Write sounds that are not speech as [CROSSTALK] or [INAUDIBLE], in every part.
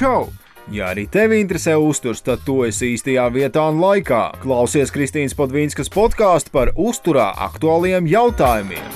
Čau! Ja arī tevi interesē uzturs, tad tu esi īstajā vietā un laikā. Klausies Kristīnas Podvīnskas podkāstu par uzturā aktuāliem jautājumiem.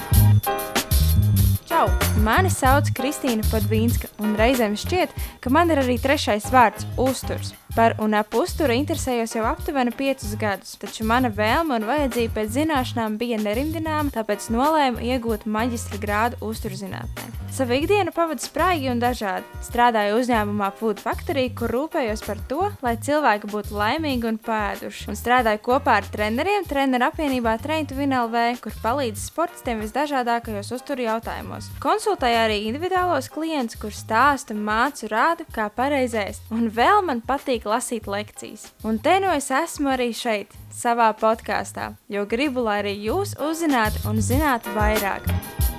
Čau! Mani sauc Kristīna Podvīnska, un reizēm šķiet, ka man ir arī trešais vārds - uzturs. Par un ap uzturu interesējos jau aptuveni piecus gadus, taču mana vēlme un vajadzība pēc zināšanām bija nerimdināma, tāpēc nolēmu iegūt maģistra grādu uzturzinātnē. Savu ikdienu pavadu spraigi un dažādi. Strādāju uzņēmumā Food Factory, kur rūpējos par to, lai cilvēki būtu laimīgi un pēduši. Un strādāju kopā ar treneriem treneru apvienībā Train to Win LV, kur palīdz sportistiem visdažādākajos uzturu jautājumos. Konsultēju arī individuālos klientus, kur stāstu, mācu, rādu, kā pareizēs. Un vēl man patīk patīk lasīt lekcijas. Un te nu es esmu arī šeit, savā podkāstā, jo gribu, lai arī jūs uzzinātu un zinātu vairāk.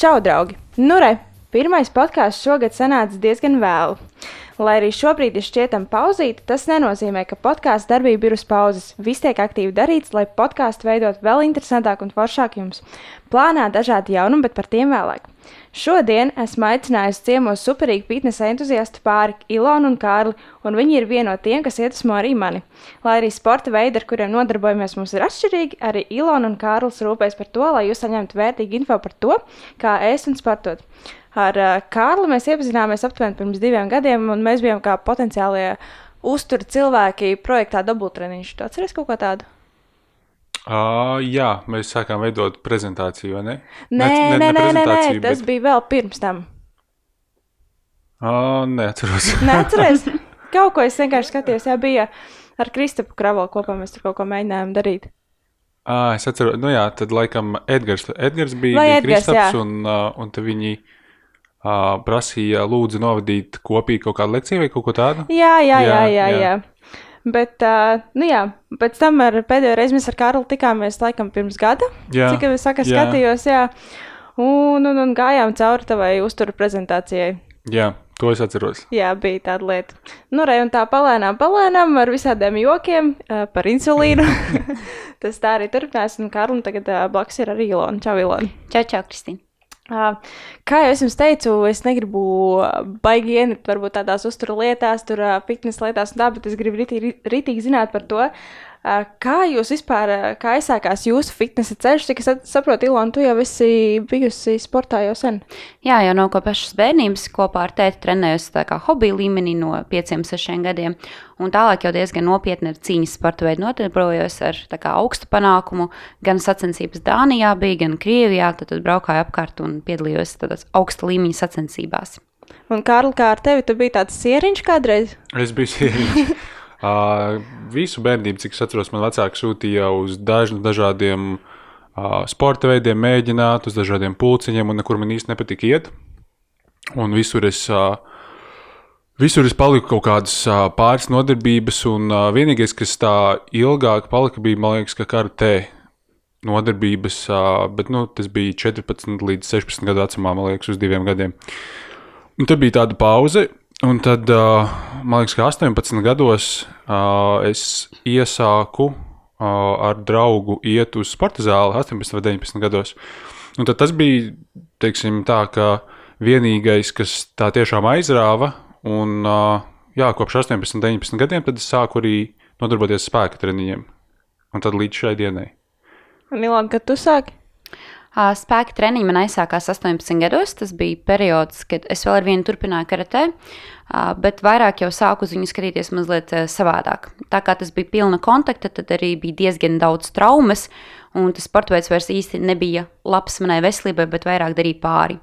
Čau, draugi! Nu, re, pirmais podkāsts šogad sanāca diezgan vēlu. Lai arī šobrīd ir šķietama pauzīte, tas nenozīmē, ka podkāstu darbība ir uz pauzes. Viss tiek aktīvi darīts, lai podkāstu veidot vēl interesantāk un foršāk jums. Plānā dažādi jaunumi, bet par tiem vēlāk. Šodien esmu aicinājusi ciemos superīgu fitnesa entuziastu pāri Ilonu un Kārli, un viņi ir viena no tiem, kas iedvesmo arī mani. Lai arī sporta veidi, ar kuriem nodarbojamies, mums ir atšķirīgi, arī Ilona un Kārlis rūpēs par to, lai jūs saņemtu vērtīgu info par to, kā ēst un sportot. Ar uh, Kārli mēs iepazināmies aptuveni pirms diviem gadiem, un mēs bijām kā potenciālie uzturu cilvēki projektā Dubultreniņš. Tu atceries kaut ko tādu? Uh, jā, mēs sākām veidot prezentāciju, vai ne? Nē, ne, nē, nē, nē, nē, tas bet... bija vēl pirms tam. Uh, neatceros. [LAUGHS] Neatceros. Kaut ko es vienkārši skatījos, jā, bija ar Kristapu Kravolu kopā mēs tur kaut ko mēģinājām darīt. Ah, es atceros, nu jā, tad laikam Edgars, Edgars bija, Vai bija Edgars, Kristaps, jā. un, un te viņi uh, prasīja lūdzu novadīt kopīgi kaut kādu lekciju vai kaut ko tādu. Jā, jā, jā, jā. jā, jā. jā. Bet, uh, nu jā, pēc tam ar pēdējo reizi mēs ar Kārlu tikāmies laikam pirms gada. Jā, cik es saka, skatījos, jā. Un, un, un gājām cauri tavai uzturu prezentācijai. Jā, to es atceros. Jā, bija tāda lieta. Nu, re, un tā palēnām, palēnām ar visādiem jokiem uh, par insulīnu. [LAUGHS] Tas tā arī turpinās, un Kārlim tagad uh, blakus ir arī Ilona. Čau, Ilona. Čau, čau, Kristīna. Kā jau es jums teicu, es negribu baigi ienirt varbūt tādās uzturu lietās, tur fitnes lietās un tā, bet es gribu ritīgi, ritīgi zināt par to, Kā jūs vispār, kā aizsākās jūsu fitnesa ceļš? Cik es saprotu, Ilona, tu jau esi bijusi sportā jau sen. Jā, jau no pašas bērnības kopā ar tēti trenējos tā kā hobija līmenī no 5-6 gadiem. Un tālāk jau diezgan nopietni ar cīņas sporta veidu nodarbojos ar kā, augstu panākumu. Gan sacensības Dānijā bija, gan Krievijā. Tad, tad braukāju apkārt un piedalījos tādās augsta līmeņa sacensībās. Un, Kārl, kā ar tevi, tu biji tāds sieriņš kādreiz? Es biju sieriņš. [LAUGHS] Uh, visu bērnību, cik es atceros, man vecāki sūtīja uz dažnu, dažādiem uh, sporta veidiem, mēģināt, uz dažādiem pulciņiem, un nekur man īsti nepatika iet. Un visur es, uh, visur es paliku kaut kādas uh, pāris nodarbības, un uh, vienīgais, kas tā ilgāk palika, bija, man liekas, ka karatē nodarbības, bet nu, tas bija 14 līdz 16 gadu vecumā, man liekas, uz diviem gadiem. Un tad bija tāda pauze, Un tad, man liekas, ka 18 gados es iesāku ar draugu iet uz sporta zāli, 18 vai 19 gados. Un tad tas bija teiksim, tā, ka vienīgais, kas tā tiešām aizrāva, un jā, kopš 18, 19 gadiem, es sāku arī nodarboties spēka treniņiem. Un tad līdz šai dienai. Milāna, kad tu sāki? Spēka treniņi man aizsākās 18 gados. Tas bija periods, kad es vēl ar vienu turpināju karatē, bet vairāk jau sāku uz viņu skatīties mazliet savādāk. Tā kā tas bija pilna kontakta, tad arī bija diezgan daudz traumas, un tas sports vairs īsti nebija labs manai veselībai, bet vairāk darīja pāri.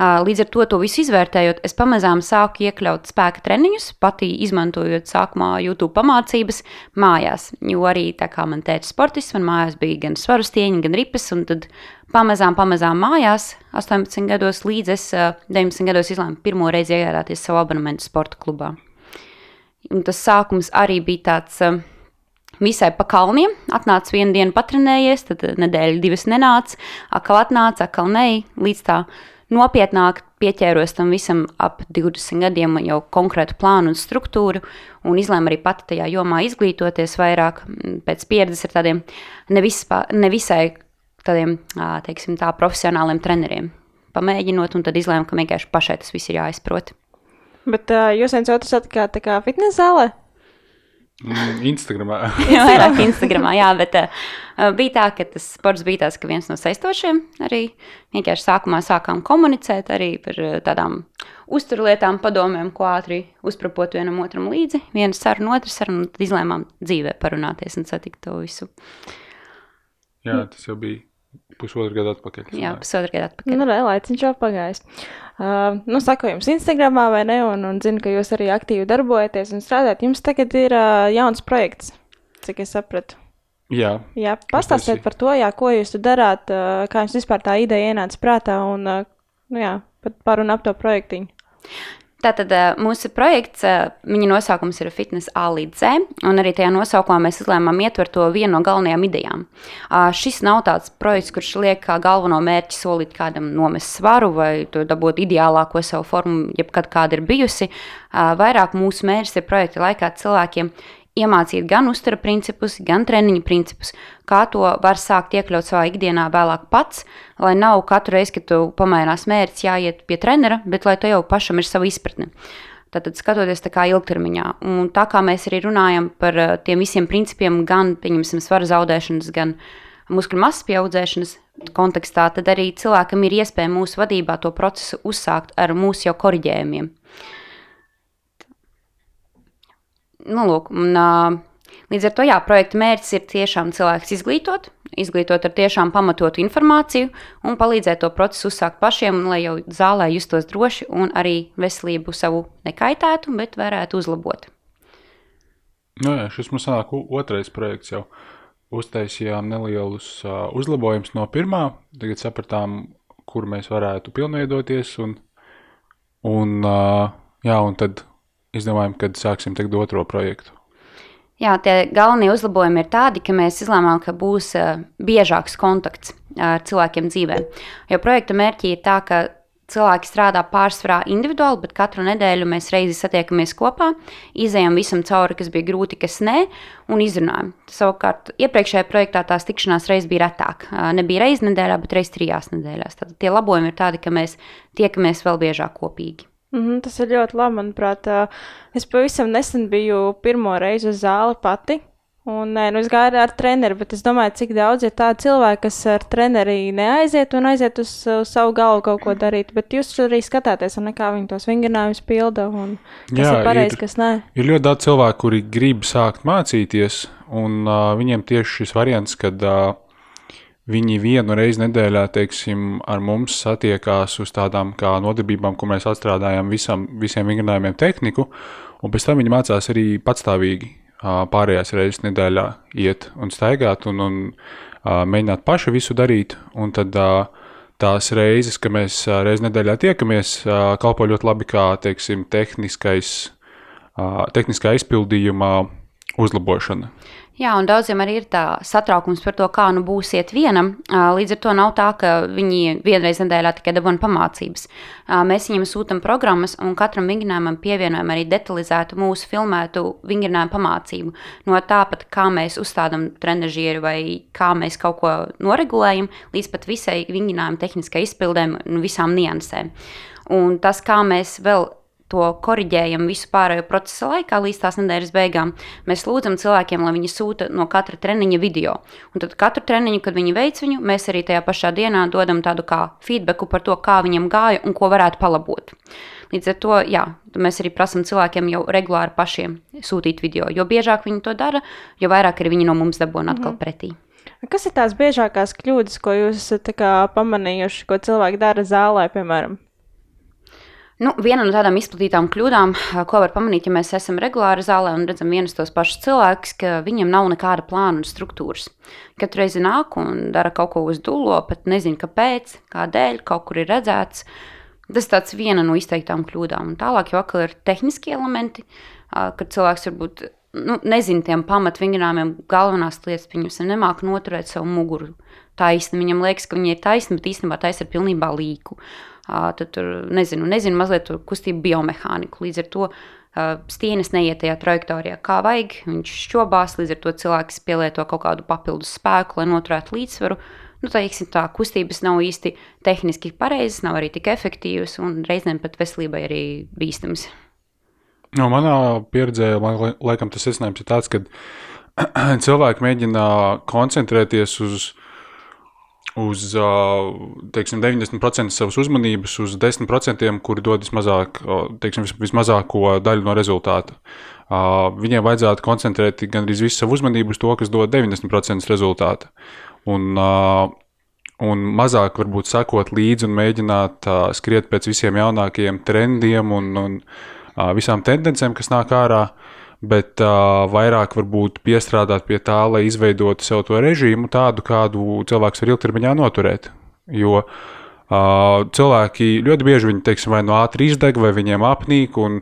Līdz ar to, to visu izvērtējot, es pamazām sāku iekļaut spēka treniņus, pati izmantojot sākumā YouTube pamācības mājās. Jo arī tā kā man teica sportists, man mājās bija gan svaru stieņi, gan ripas, un tad pamazām, pamazām mājās, 18 gados līdz es 19 gados izlēmu pirmo reizi iegādāties savu abonementu sporta klubā. Un tas sākums arī bija tāds visai pa kalniem. Atnāca vienu dienu patrenējies, tad nedēļa divas nenāca, atkal atnāca, atkal nē, līdz tā nopietnāk pieķēros tam visam ap 20 gadiem, jau konkrētu plānu un struktūru, un izlēmu arī pati tajā jomā izglītoties vairāk pēc pieredzes ar tādiem nevispa, nevisai tādiem, teiksim tā, profesionāliem treneriem. Pamēģinot, un tad izlēmu, ka vienkārši pašai tas viss ir jāizprot. Bet uh, jūs viens otru satikāt tā kā fitnes zālē? Mm, Instagramā. [LAUGHS] jā, vairāk Instagramā, jā, bet uh, bija tā, ka tas sports bija tāds, ka viens no saistošiem arī vienkārši sākumā sākām komunicēt arī par uh, tādām uzturlietām, padomiem, ko ātri uzprapot vienam otram līdzi. Viena saruna, otra saruna, un tad izlēmām dzīvē parunāties un satikt to visu. Jā, tas jau bija pusotru gadu atpakaļ. Jā, pusotru gadu atpakaļ. Nu, laiciņš jau pagājis. Uh, nu, saku jums Instagramā vai ne, un, un zinu, ka jūs arī aktīvi darbojaties un strādājat. Jums tagad ir uh, jauns projekts, cik es sapratu. Jā. Jā, pastāstiet par to, jā, ko jūs tur darāt, uh, kā jums vispār tā ideja ienāca prātā un, uh, nu jā, pat par un ap to projektiņu. Tātad mūsu projekts, viņa nosaukums ir Fitness A līdz Z, un arī tajā nosaukumā mēs izlēmām ietvert to vienu no galvenajām idejām. Šis nav tāds projekts, kurš liek kā galveno mērķi solīt kādam nomest svaru vai dabūt ideālāko savu formu, jebkad kāda ir bijusi. Vairāk mūsu mērķis ir projekta laikā cilvēkiem iemācīt gan uztara principus, gan treniņu principus, kā to var sākt iekļaut savā ikdienā vēlāk pats, lai nav katru reizi, kad tu pamainās mērķis, jāiet pie trenera, bet lai tu jau pašam ir sava izpratne. Tātad skatoties tā kā ilgtermiņā, un tā kā mēs arī runājam par uh, tiem visiem principiem, gan, pieņemsim, svara zaudēšanas, gan muskuļu masas pieaudzēšanas kontekstā, tad arī cilvēkam ir iespēja mūsu vadībā to procesu uzsākt ar mūsu jau korģējumiem. Nu, lūk, un, uh, līdz ar to jā, projekta mērķis ir tiešām cilvēks izglītot, izglītot ar tiešām pamatotu informāciju un palīdzēt to procesu uzsākt pašiem, lai jau zālē justos droši un arī veselību savu nekaitētu, bet varētu uzlabot. Nu, jā, šis mums sanāk otrais projekts jau. Uztaisījām nelielus uh, uzlabojumus no pirmā, tagad sapratām, kur mēs varētu pilnveidoties un, un, uh, jā, un tad izdomājam, kad sāksim tagad otro projektu? Jā, tie galvenie uzlabojumi ir tādi, ka mēs izlēmām, ka būs uh, biežāks kontakts ar cilvēkiem dzīvē. Jo projekta mērķi ir tā, ka cilvēki strādā pārsvarā individuāli, bet katru nedēļu mēs reizi satiekamies kopā, izējām visam cauri, kas bija grūti, kas nē, un izrunājam. Savukārt, iepriekšējā projektā tās tikšanās reizes bija retāk. Nebija reizes nedēļā, bet reizes trijās nedēļās. Tad tie labojumi ir tādi, ka mēs tiekamies vēl biežāk kopīgi. Mm -hmm, tas ir ļoti labi, manuprāt. Es pavisam nesen biju pirmo reizi uz zāli pati. Un, nu es gāju ar treneru, bet es domāju, cik daudz ir tādu cilvēku, kas ar treneri neaiziet un aiziet uz, uz savu galvu kaut ko darīt. Bet jūs arī skatāties, un kā viņi tos vingrinājumus pilda, un kas Jā, ir pareizi, kas nē. Ir ļoti daudz cilvēku, kuri grib sākt mācīties, un uh, viņiem tieši šis variants, kad uh, viņi vienu reizi nedēļā, teiksim, ar mums satiekās uz tādām kā nodarbībām, kur mēs atstrādājam visam, visiem vingrinājumiem tehniku, un pēc tam viņi mācās arī patstāvīgi pārējās reizes nedēļā iet un staigāt un, un mēģināt paši visu darīt, un tad tās reizes, kad mēs reizi nedēļā tiekamies, kalpo ļoti labi kā, teiksim, tehniskais, tehniskā izpildījumā uzlabošana. Jā, un daudziem arī ir tā satraukums par to, kā nu būsiet vienam. Līdz ar to nav tā, ka viņi vienreiz nedēļā tikai dabūna pamācības. Mēs viņiem sūtām programmas, un katram vingrinājumam pievienojam arī detalizētu mūsu filmētu vingrinājumu pamācību. No tāpat, kā mēs uzstādām trenižieru vai kā mēs kaut ko noregulējam, līdz pat visai vingrinājuma tehniskai izpildēm un visām niansēm. Un tas, kā mēs vēl to korģējam visu pārējo procesa laikā, līdz tās nedēļas beigām. Mēs lūdzam cilvēkiem, lai viņi sūta no katra treniņa video. Un tad katru treniņu, kad viņi veic viņu, mēs arī tajā pašā dienā dodam tādu kā feedbacku par to, kā viņam gāja un ko varētu palabot. Līdz ar to jā, mēs arī prasām cilvēkiem jau regulāri pašiem sūtīt video. Jo biežāk viņi to dara, jo vairāk arī viņi no mums dabūna atkal -hmm. pretī. Kas ir tās biežākās kļūdas, ko jūs esat pamanījuši, ko cilvēki dara zālē, piemēram? Nu, viena no tādām izplatītām kļūdām, ko var pamanīt, ja mēs esam regulāri zālē un redzam vienus tos pašus cilvēkus, ka viņiem nav nekāda plāna un struktūras. Katru reizi nāk un dara kaut ko uz dūlo, pat nezinu, kāpēc, kādēļ, kaut kur ir redzēts. Tas ir viena no izteiktām kļūdām. Un tālāk jau ir tehniski elementi, kad cilvēks varbūt nu, nezina tiem pamatvingrināmiem galvenās lietas, viņus nemāk noturēt savu muguru. Taisni. Viņam liekas, ka viņi ir taisni, bet īstenībā taisa ir pilnībā līku. Tad tur nezinu, nezinu mazliet kustību biomehāniku. Līdz ar to stieņas neiet tajā trajektorijā, kā vajag. Viņš šķobās, līdz ar to cilvēks pielieto kaut kādu papildus spēku, lai noturētu līdzsvaru. Nu, teiksim, tā kustības nav īsti tehniski pareizas, nav arī tik efektīvas un reizēm pat veselībai arī bīstamas. No manā pieredzē, liekas, tas secinājums ir tāds, ka [CLEARS THROAT] cilvēki mēģina koncentrēties uz uz teiksim, 90% savas uzmanības, uz 10%, kuri dod vismazāk, teiksim, vismazāko daļu no rezultāta. Viņiem vajadzētu koncentrēt gandrīz visu savu uzmanību uz to, kas dod 90% rezultāta. Un, un mazāk varbūt sekot līdzi un mēģināt skriet pēc visiem jaunākajiem trendiem un, un visām tendencēm, kas nāk ārā. Uh, bet uh, vairāk varbūt piestrādāt pie tā, lai izveidotu sev to režīmu, tādu, kādu cilvēks var ilgtermiņā noturēt. Jo uh, cilvēki ļoti bieži viņi, teiksim, vai no ātri izdeg, vai viņiem apnīk, un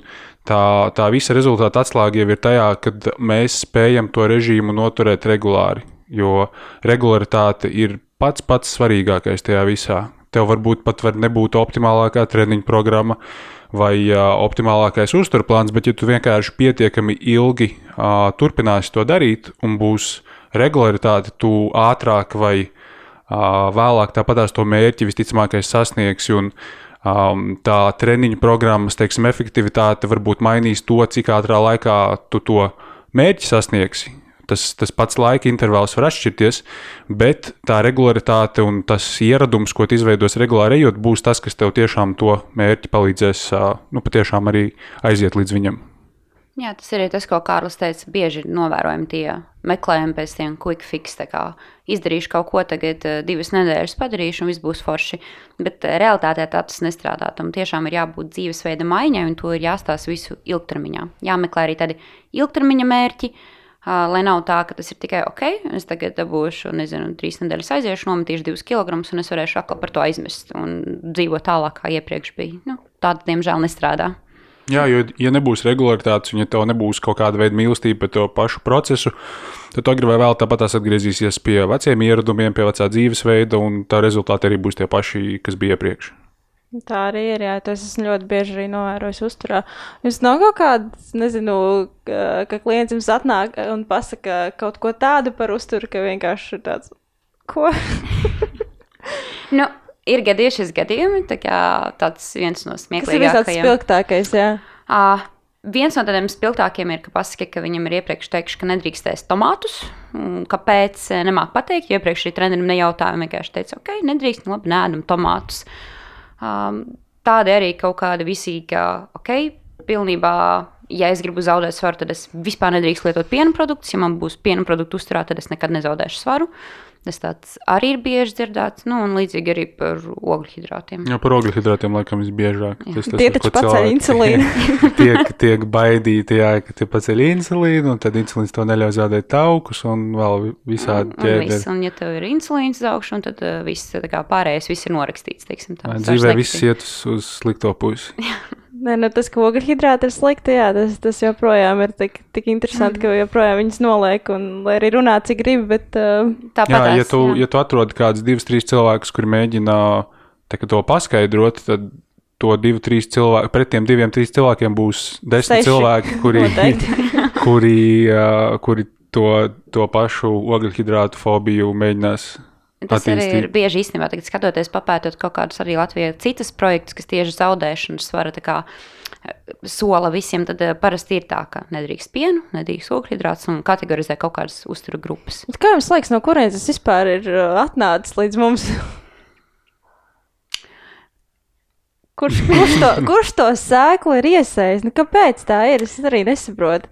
tā, tā visa rezultāta atslēga jau ir tajā, kad mēs spējam to režīmu noturēt regulāri. Jo regularitāte ir pats pats svarīgākais tajā visā. Tev varbūt pat var nebūt optimālākā treniņa programma, uh, vai optimālākais uzturplāns, bet ja tu vienkārši pietiekami ilgi turpināsi to darīt un būs regularitāte, tu ātrāk vai vēlāk tāpatās to mērķi visticamākais sasniegsi. Un, um, tā treniņu programmas teiksim, efektivitāte varbūt mainīs to, cik ātrā laikā tu to mērķi sasniegsi tas, tas pats laika intervāls var atšķirties, bet tā regularitāte un tas ieradums, ko izveidos regulāri ejot, būs tas, kas tev tiešām to mērķi palīdzēs nu, patiešām arī aiziet līdz viņam. Jā, tas ir tas, ko Kārlis teica. Bieži novērojami tie meklējumi pēc tiem quick fix. Izdarīšu kaut ko tagad, divas nedēļas padarīšu, un viss būs forši. Bet realitātē tā tas nestrādā. Tam tiešām ir jābūt dzīvesveida maiņai, un to ir jāstāsta visu ilgtermiņā. Jāmeklē arī tādi ilgtermiņa mērķi, Uh, lai nav tā, ka tas ir tikai ok, es tagad dabūšu, nezinu, trīs nedēļas aiziešu, nometīšu divus kilogramus, un es varēšu atkal par to aizmest un dzīvot tālāk, kā iepriekš bija. Nu, tāda, diemžēl, nestrādā. Jā, jo, ja nebūs regularitātes, un ja tev nebūs kaut kāda veida mīlestība pret to pašu procesu, tad agrāk vai vēl tāpat atgriezīsies pie veciem ieradumiem, pie vecā dzīvesveida, un tā rezultāti arī būs tie paši, kas bija iepriekš. Tā arī ir. Jā, tas esmu ļoti bieži arī novērojis uzturā. Jums nav kaut kāda, nezinu, ka, ka klients jums atnāk un pasaka kaut ko tādu par uzturu, ka vienkārši ir tāds, ko? [LAUGHS] nu, ir gadījušies gadījumi, tā kā tāds viens no smieklīgākajiem. Tas ir tāds spilgtākais, jā. Uh, Viens no tādiem spilgtākiem ir, ka pasaka, ka viņam ir iepriekš teikts, ka nedrīkstēs tomātus. Kāpēc? Nemāku pateikt, jo iepriekš arī trenerim nejautāja. Vienkārši teica, ok, nedrīkst, nu labi, nēdam tomātus. Uh, Um, tāda arī kaut kāda visīga, ok, pilnībā, ja es gribu zaudēt svaru, tad es vispār nedrīkst lietot piena produktus. Ja man būs piena produktu uzturā, tad es nekad nezaudēšu svaru. Tas tāds arī ir bieži dzirdēts, nu, un līdzīgi arī par ogļhidrātiem. Jā, par ogļhidrātiem laikam visbiežāk. Tas, tas, tie taču paceļ insulīnu. [LAUGHS] tiek, tiek baidīti, jā, ka tie paceļ insulīnu, un tad insulīns to neļauj zaudēt taukus, un vēl visādi ķēderi. Un, un, ja tev ir insulīns zaugšana, tad uh, viss, tā kā pārējais viss ir norakstīts, teiksim tā. Dzīvē viss iet uz, uz slikto pusi. [LAUGHS] Nē, nu tas, ka ogļhidrāti ir slikti, jā, tas, tas joprojām ir tik, tik interesanti, mm. ka joprojām viņas noliek, un lai arī runā, cik grib, bet uh, tāpat. Jā, ja tu, jā. ja tu atrodi kādus divus, trīs cilvēkus, kuri mēģina tā, to paskaidrot, tad to divu, trīs cilvēku, pret tiem diviem, trīs cilvēkiem būs desmit Seši. cilvēki, kuri, [LAUGHS] kuri, uh, kuri to, to pašu ogļhidrātu fobiju mēģinās Tas attīstīt. arī ir bieži īstenībā, tagad skatoties, papētot kaut kādus arī Latvijā citas projektus, kas tieši zaudēšanas svara kā, eh, sola visiem, tad eh, parasti ir tā, ka nedrīkst pienu, nedrīkst ogļhidrātus un kategorizē kaut kādas uzturu grupas. Bet kā jums liekas, no kurienes tas vispār ir eh, atnācis līdz mums? kurš, kurš, to, kurš to sēklu ir iesējis? Nu, kāpēc tā ir? Es arī nesaprotu.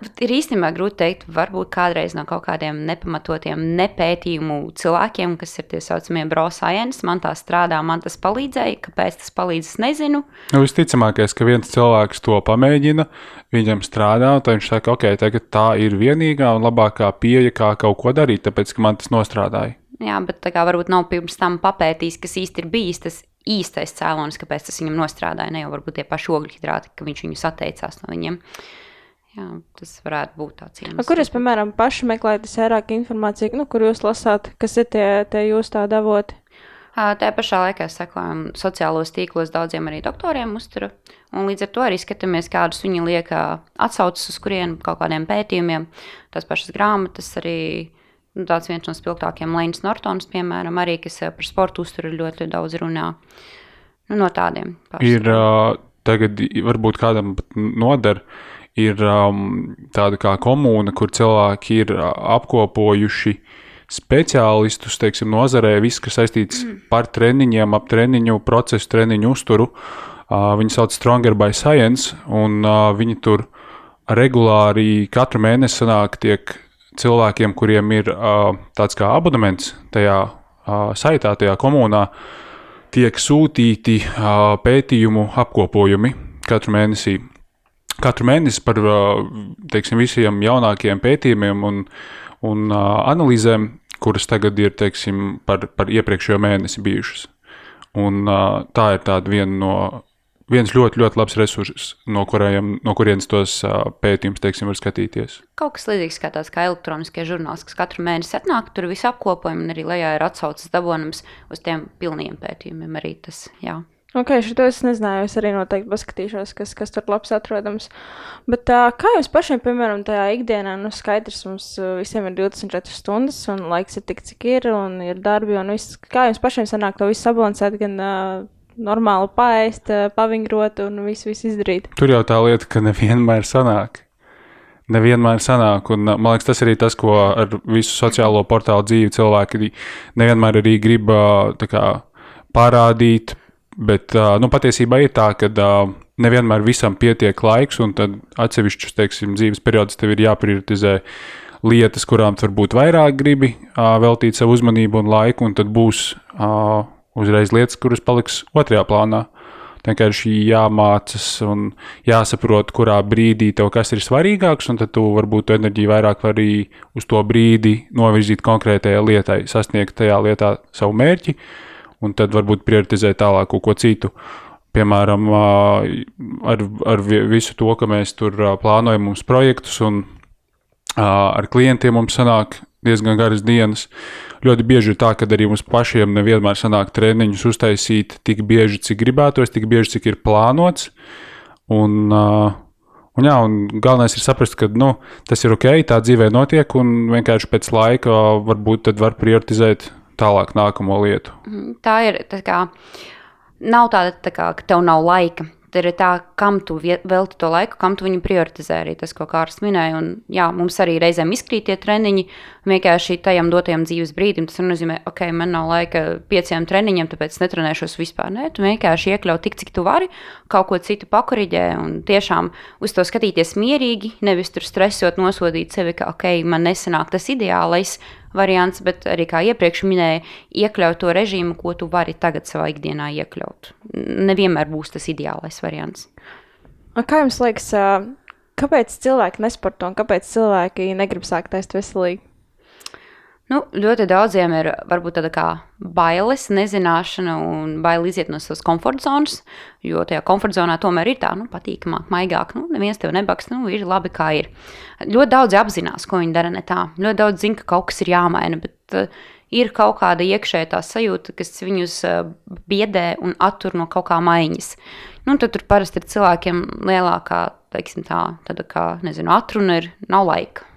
Ir īstenībā grūti pateikt, varbūt kādreiz no kaut kādiem nepamatotiem nepētījumu cilvēkiem, kas ir tie saucamie brosājienas, man tā strādā, man tas palīdzēja. Kāpēc tas palīdz, es nezinu. Nu, visticamākais, ka viens cilvēks to pamēģina, viņam strādā, un viņš saka, ok, tagad tā ir vienīgā un labākā pieeja, kā kaut ko darīt, tāpēc ka man tas nostrādāja. Jā, bet tā kā varbūt nav pirms tam papētījis, kas īsti ir bijis tas īstais cēlonis, kāpēc tas viņam nostrādāja. Ne jau varbūt tie paši ogļhidrāti, ka viņš viņus atteicās no viņiem. Jā, tas varētu būt tāds iemesls. Kur jūs, piemēram, paši meklējat vairāk informāciju, nu, kur jūs lasāt, kas ir tie, tie jūsu tādi avoti? Tā pašā laikā sekojam sociālos tīklos daudziem arī doktoriem uzturu, un līdz ar to arī skatāmies, kādus viņi liek atsaucas uz kurien kaut kādiem pētījumiem, tās pašas grāmatas arī. Nu, tāds viens no spilgtākajiem Lēns Nortons, piemēram, arī, kas par sportu uzturu ļoti daudz runā. Nu, no tādiem. Ir uh, tagad, varbūt kādam noder, ir um, tāda kā komūna, kur cilvēki ir apkopojuši speciālistus, teiksim, nozarē, viss, kas saistīts mm. par treniņiem, ap treniņu procesu, treniņu uzturu. Uh, viņi sauc Stronger by Science, un uh, viņi tur regulāri katru mēnesi sanāk tiek cilvēkiem, kuriem ir uh, tāds kā abonements tajā uh, saitā, tajā komunā, tiek sūtīti uh, pētījumu apkopojumi katru mēnesi katru mēnesi par teiksim, visiem jaunākajiem pētījumiem un, un analīzēm, kuras tagad ir teiksim, par, par iepriekšējo mēnesi bijušas. Un, tā ir viena no viens ļoti, ļoti labs resurss, no, kuriem, no kurienes tos pētījumus teiksim, var skatīties. Kaut kas līdzīgs kā tāds kā elektroniskie žurnāls, kas katru mēnesi atnāk, tur viss apkopojumi un arī lejā ir atsaucas dabonams uz tiem pilniem pētījumiem. Arī tas, jā. Ok, šo es nezināju. Es arī noteikti paskatīšos, kas, kas tur labs atrodams. Bet tā, kā jums pašiem, piemēram, tajā ikdienā, nu, skaidrs, mums visiem ir 24 stundas, un laiks ir tik, cik ir, un ir darbi, un viss. Kā jums pašiem sanāk to visu sabalansēt, gan uh, normāli paēst, uh, pavingrot un visu, visu izdarīt? Tur jau tā lieta, ka nevienmēr sanāk. Nevienmēr sanāk, un man liekas, tas arī tas, ko ar visu sociālo portālu dzīvi cilvēki nevienmēr arī grib kā, parādīt, Bet nu, patiesībā ir tā, ka nevienmēr visam pietiek laiks, un tad atsevišķus teiksim, dzīves periodus tev ir jāprioritizē lietas, kurām varbūt vairāk gribi veltīt savu uzmanību un laiku, un tad būs uzreiz lietas, kuras paliks otrajā plānā. Vienkārši jāmācās un jāsaprot, kurā brīdī tev kas ir svarīgāks, un tad tu varbūt tu enerģiju vairāk vari uz to brīdi novirzīt konkrētajai lietai, sasniegt tajā lietā savu mērķi. Uh, un tad varbūt prioritizēt tālāk kaut ko citu. Piemēram, ar, ar visu to, ka mēs tur plānojam mums projektus un ar klientiem mums sanāk diezgan garas dienas. Ļoti bieži ir tā, ka arī mums pašiem nevienmēr sanāk treniņus uztaisīt tik bieži, cik gribētos, tik bieži, cik ir plānots. Un, un, jā, un galvenais ir saprast, ka nu, tas ir ok, tā dzīvē notiek, un vienkārši pēc laika varbūt var prioritizēt tālāk nākamo lietu? Mhm, tā ir. Tā kā, nav tāda, tā kā, ka tev nav laika. Tur ir tā, kam tu velti to laiku, kam tu viņu prioritizē. Arī tas, ko Kārlis minēja. Un, jā, mums arī reizēm izkrīt tie treniņi. Vienkārši tajam dotajam dzīves brīdim tas nozīmē, ok, man nav laika pieciem treniņiem, tāpēc es netrenēšos vispār. Nē, tu vienkārši iekļauj tik, cik tu vari, kaut ko citu pakoriģē un tiešām uz to skatīties mierīgi, nevis tur stresot, nosodīt sevi, ka, ok, man nesanāk tas ideālais, variants, bet arī kā iepriekš minēju, iekļaut to režīmu, ko tu vari tagad savā ikdienā iekļaut. Nevienmēr būs tas ideālais variants. Kā jums liekas, kāpēc cilvēki nesporto un kāpēc cilvēki negrib sākt ēst veselīgi? Nu, ļoti daudziem ir varbūt tāda kā bailes, nezināšana un bail iziet no savas komforta zonas, jo tajā komforta zonā tomēr ir tā nu, patīkamāk, maigāk. Nu, neviens tev nebaks, nu, ir labi, kā ir. Ļoti daudzi apzinās, ko viņi dara ne tā. Ļoti daudz zina, ka kaut kas ir jāmaina, bet uh, ir kaut kāda iekšējā tā sajūta, kas viņus uh, biedē un attur no kaut kā maiņas. Nu, tad tur parasti ir cilvēkiem lielākā, teiksim tā, tāda kā, nezinu, atruna ir, nav laika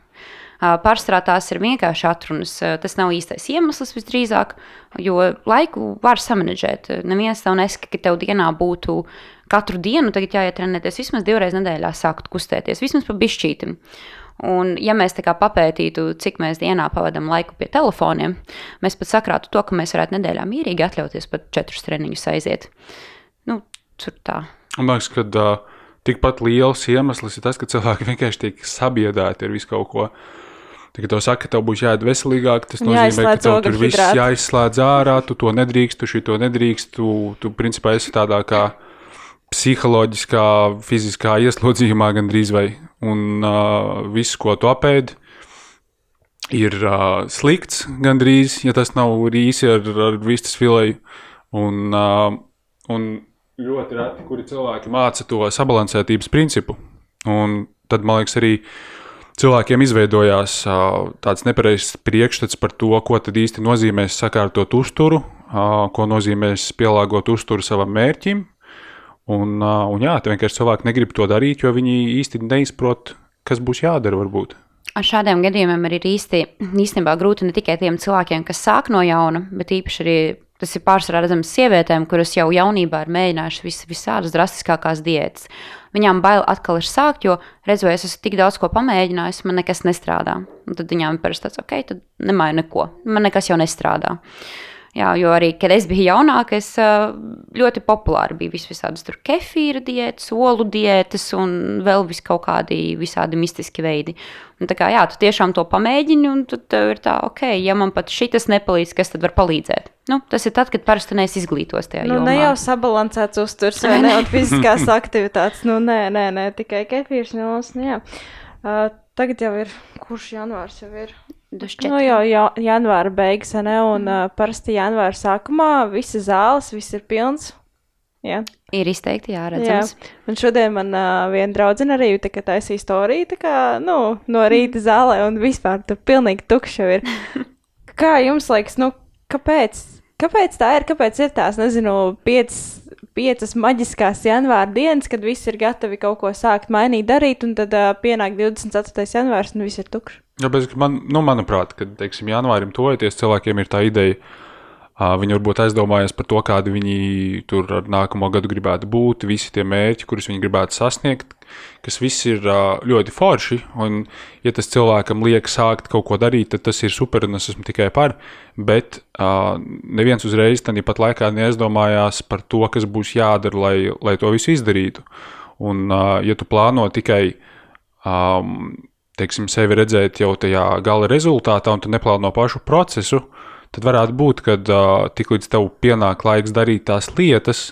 Pārstrā tās ir vienkārši atrunas. Tas nav īstais iemesls visdrīzāk, jo laiku var samanģēt. Neviens tev nesaka, ka tev dienā būtu katru dienu jāiet trenēties vismaz divreiz nedēļā, sākt kustēties, vismaz pa bišķītim. Un, ja mēs papētītu, cik mēs dienā pavadām laiku pie telefoniem, mēs pat sakrātu to, ka mēs varētu nedēļā mierīgi atļauties pat četrus treniņus aiziet. Nu, tur tā. Man liekas, ka uh, tikpat liels iemesls ir tas, ka cilvēki [LAUGHS] vienkārši tiek sabiedēti ar visu kaut ko. Tad, kad tev saka, ka tev būs jāiet veselīgāk, tas nozīmē, ka Jāizslēdz tev tur viss jāizslēdz ārā, tu to nedrīkst, tu šito nedrīkst, tu, tu principā esi tādā kā psiholoģiskā, fiziskā ieslodzījumā gandrīz vai. Un uh, viss, ko tu apēdi, ir uh, slikts gandrīz, ja tas nav rīsi ar, ar vistas filēju. Un, uh, un ļoti reti, kuri cilvēki māca to sabalansētības principu. Un tad, man liekas, arī cilvēkiem izveidojās tāds nepareizs priekšstats par to, ko tad īsti nozīmē sakārtot uzturu, ko nozīmē pielāgot uzturu savam mērķim. Un, un jā, vienkārši cilvēki negrib to darīt, jo viņi īsti neizprot, kas būs jādara varbūt. Ar šādiem gadījumiem ir īsti, īstenībā grūti ne tikai tiem cilvēkiem, kas sāk no jauna, bet īpaši arī tas ir pārsvarā redzams sievietēm, kuras jau jaunībā ir mēģinājušas vis, visādas drastiskākās diētas. Viņām bail atkal ir sākt, jo redzu, es esmu tik daudz ko pamēģinājis, man nekas nestrādā. Un tad viņām ir parasti tāds, ok, tad nemainu neko, man nekas jau nestrādā. Jā, jo arī, kad es biju jaunāka, es ļoti populāri biju vis visādas tur kefīra diētas, olu diētas un vēl vis kaut kādi visādi mistiski veidi. Un tā kā, jā, tu tiešām to pamēģini, un tad tev ir tā, ok, ja man pat šitas nepalīdz, kas tad var palīdzēt? Nu, tas ir tad, kad parasti neesi izglītos tajā Nu, jomā. ne jau sabalansēts uzturs vai ne, un [LAUGHS] fiziskās aktivitātes. Nu, nē, nē, nē tikai kefīrs. Nu, nu, jā. uh, tagad jau ir, kurš janvārs jau ir? Nu, jau jā, janvāra beigas, ne, un uh, parasti janvāra sākumā visi zāles, viss ir pilns. Jā. Ir izteikti Jā, jāredzams. un šodien man uh, viena draudzene arī tā taisīja storiju, tā kā, nu, no rīta zālē, un vispār tur pilnīgi tukšs jau ir. [LAUGHS] Kā jums liekas, nu, kāpēc? Kāpēc tā ir? Kāpēc ir tās, nezinu, piecas, piecas maģiskās janvāra dienas, kad visi ir gatavi kaut ko sākt mainīt, darīt, un tad uh, pienāk 24. janvārs, un viss ir tukšs? Tāpēc, man, nu, manuprāt, kad teiksim, janvārim tojoties, cilvēkiem ir tā ideja, viņi varbūt aizdomājas par to, kādi viņi tur ar nākamo gadu gribētu būt, visi tie mērķi, kurus viņi gribētu sasniegt, kas viss ir ļoti forši. Un, ja tas cilvēkam liek sākt kaut ko darīt, tad tas ir super, un es esmu tikai par. Bet neviens uzreiz tam pat laikā neaizdomājās par to, kas būs jādara, lai, lai to visu izdarītu. Un, ja tu plāno tikai um, teiksim, sevi redzēt jau tajā gala rezultātā, un tu neplāno pašu procesu, tad varētu būt, ka uh, tiklīdz tev pienāk laiks darīt tās lietas,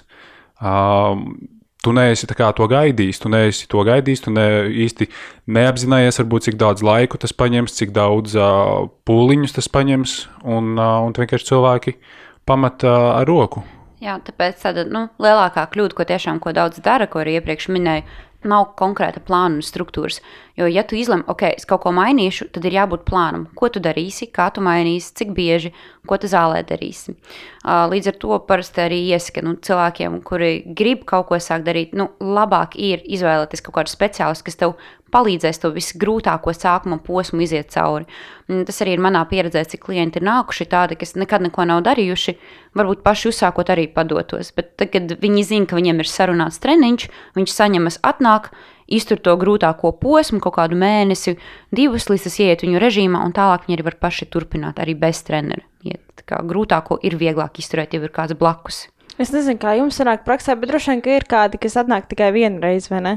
um, tu neesi to gaidījis, tu neesi to gaidījis, tu ne, īsti neapzinājies, varbūt, cik daudz laiku tas paņems, cik daudz uh, pūliņus tas paņems, un, uh, un vienkārši cilvēki pamet uh, ar roku. Jā, tāpēc tāda nu, lielākā kļūda, ko tiešām ko daudz dara, ko arī iepriekš minēju, nav konkrēta plāna un struktūras. Jo, ja tu izlem, ok, es kaut ko mainīšu, tad ir jābūt plānam. Ko tu darīsi, kā tu mainīsi, cik bieži, ko tu zālē darīsi. Līdz ar to parasti arī iesaka nu, cilvēkiem, kuri grib kaut ko sākt darīt, nu, labāk ir izvēlēties kaut kādu speciālistu, kas tev palīdzēs to visgrūtāko sākuma posmu iziet cauri. Un Tas arī ir manā pieredzē, cik klienti ir nākuši tādi, kas nekad neko nav darījuši, varbūt paši uzsākot arī padotos. Bet tad, kad viņi zina, ka viņiem ir sarunāts treniņš, viņš saņemas, atnāk, iztur to grūtāko posmu, kaut kādu mēnesi, divus, līdz tas ieiet viņu režīmā, un tālāk viņi arī var paši turpināt arī bez trenera. Tā kā Grūtāko ir vieglāk izturēt, ja ir kāds blakus. Es nezinu, kā jums sanāk praksē, bet droši vien, ka ir kādi, kas atnāk tikai vienu reizi, vai ne?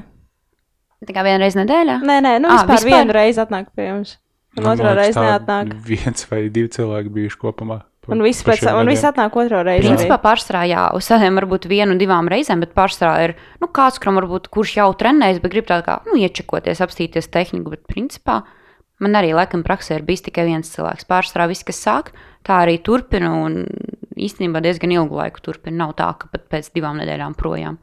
Tā kā vienreiz nedēļā? Nē, nē, nu Ā, vispār, vispār? vienu reizi atnāk pie jums. Un Man otrā reize tā neatnāk. Viens vai divi cilvēki bijuši kopumā. Un viss pēc tam, un viss atnāk otro reizi. Principā pārstrā, jā, uz tādiem varbūt vienu, divām reizēm, bet pārstrā ir nu, kāds, kuram varbūt kurš jau trenējas, bet grib tā kā nu, iečakoties, apstīties tehniku. Bet principā man arī laikam praksē ir bijis tikai viens cilvēks. Pārstrā viss, kas sāk, tā arī turpina un īstenībā diezgan ilgu laiku turpina. Nav tā, ka pat pēc divām nedēļām projām.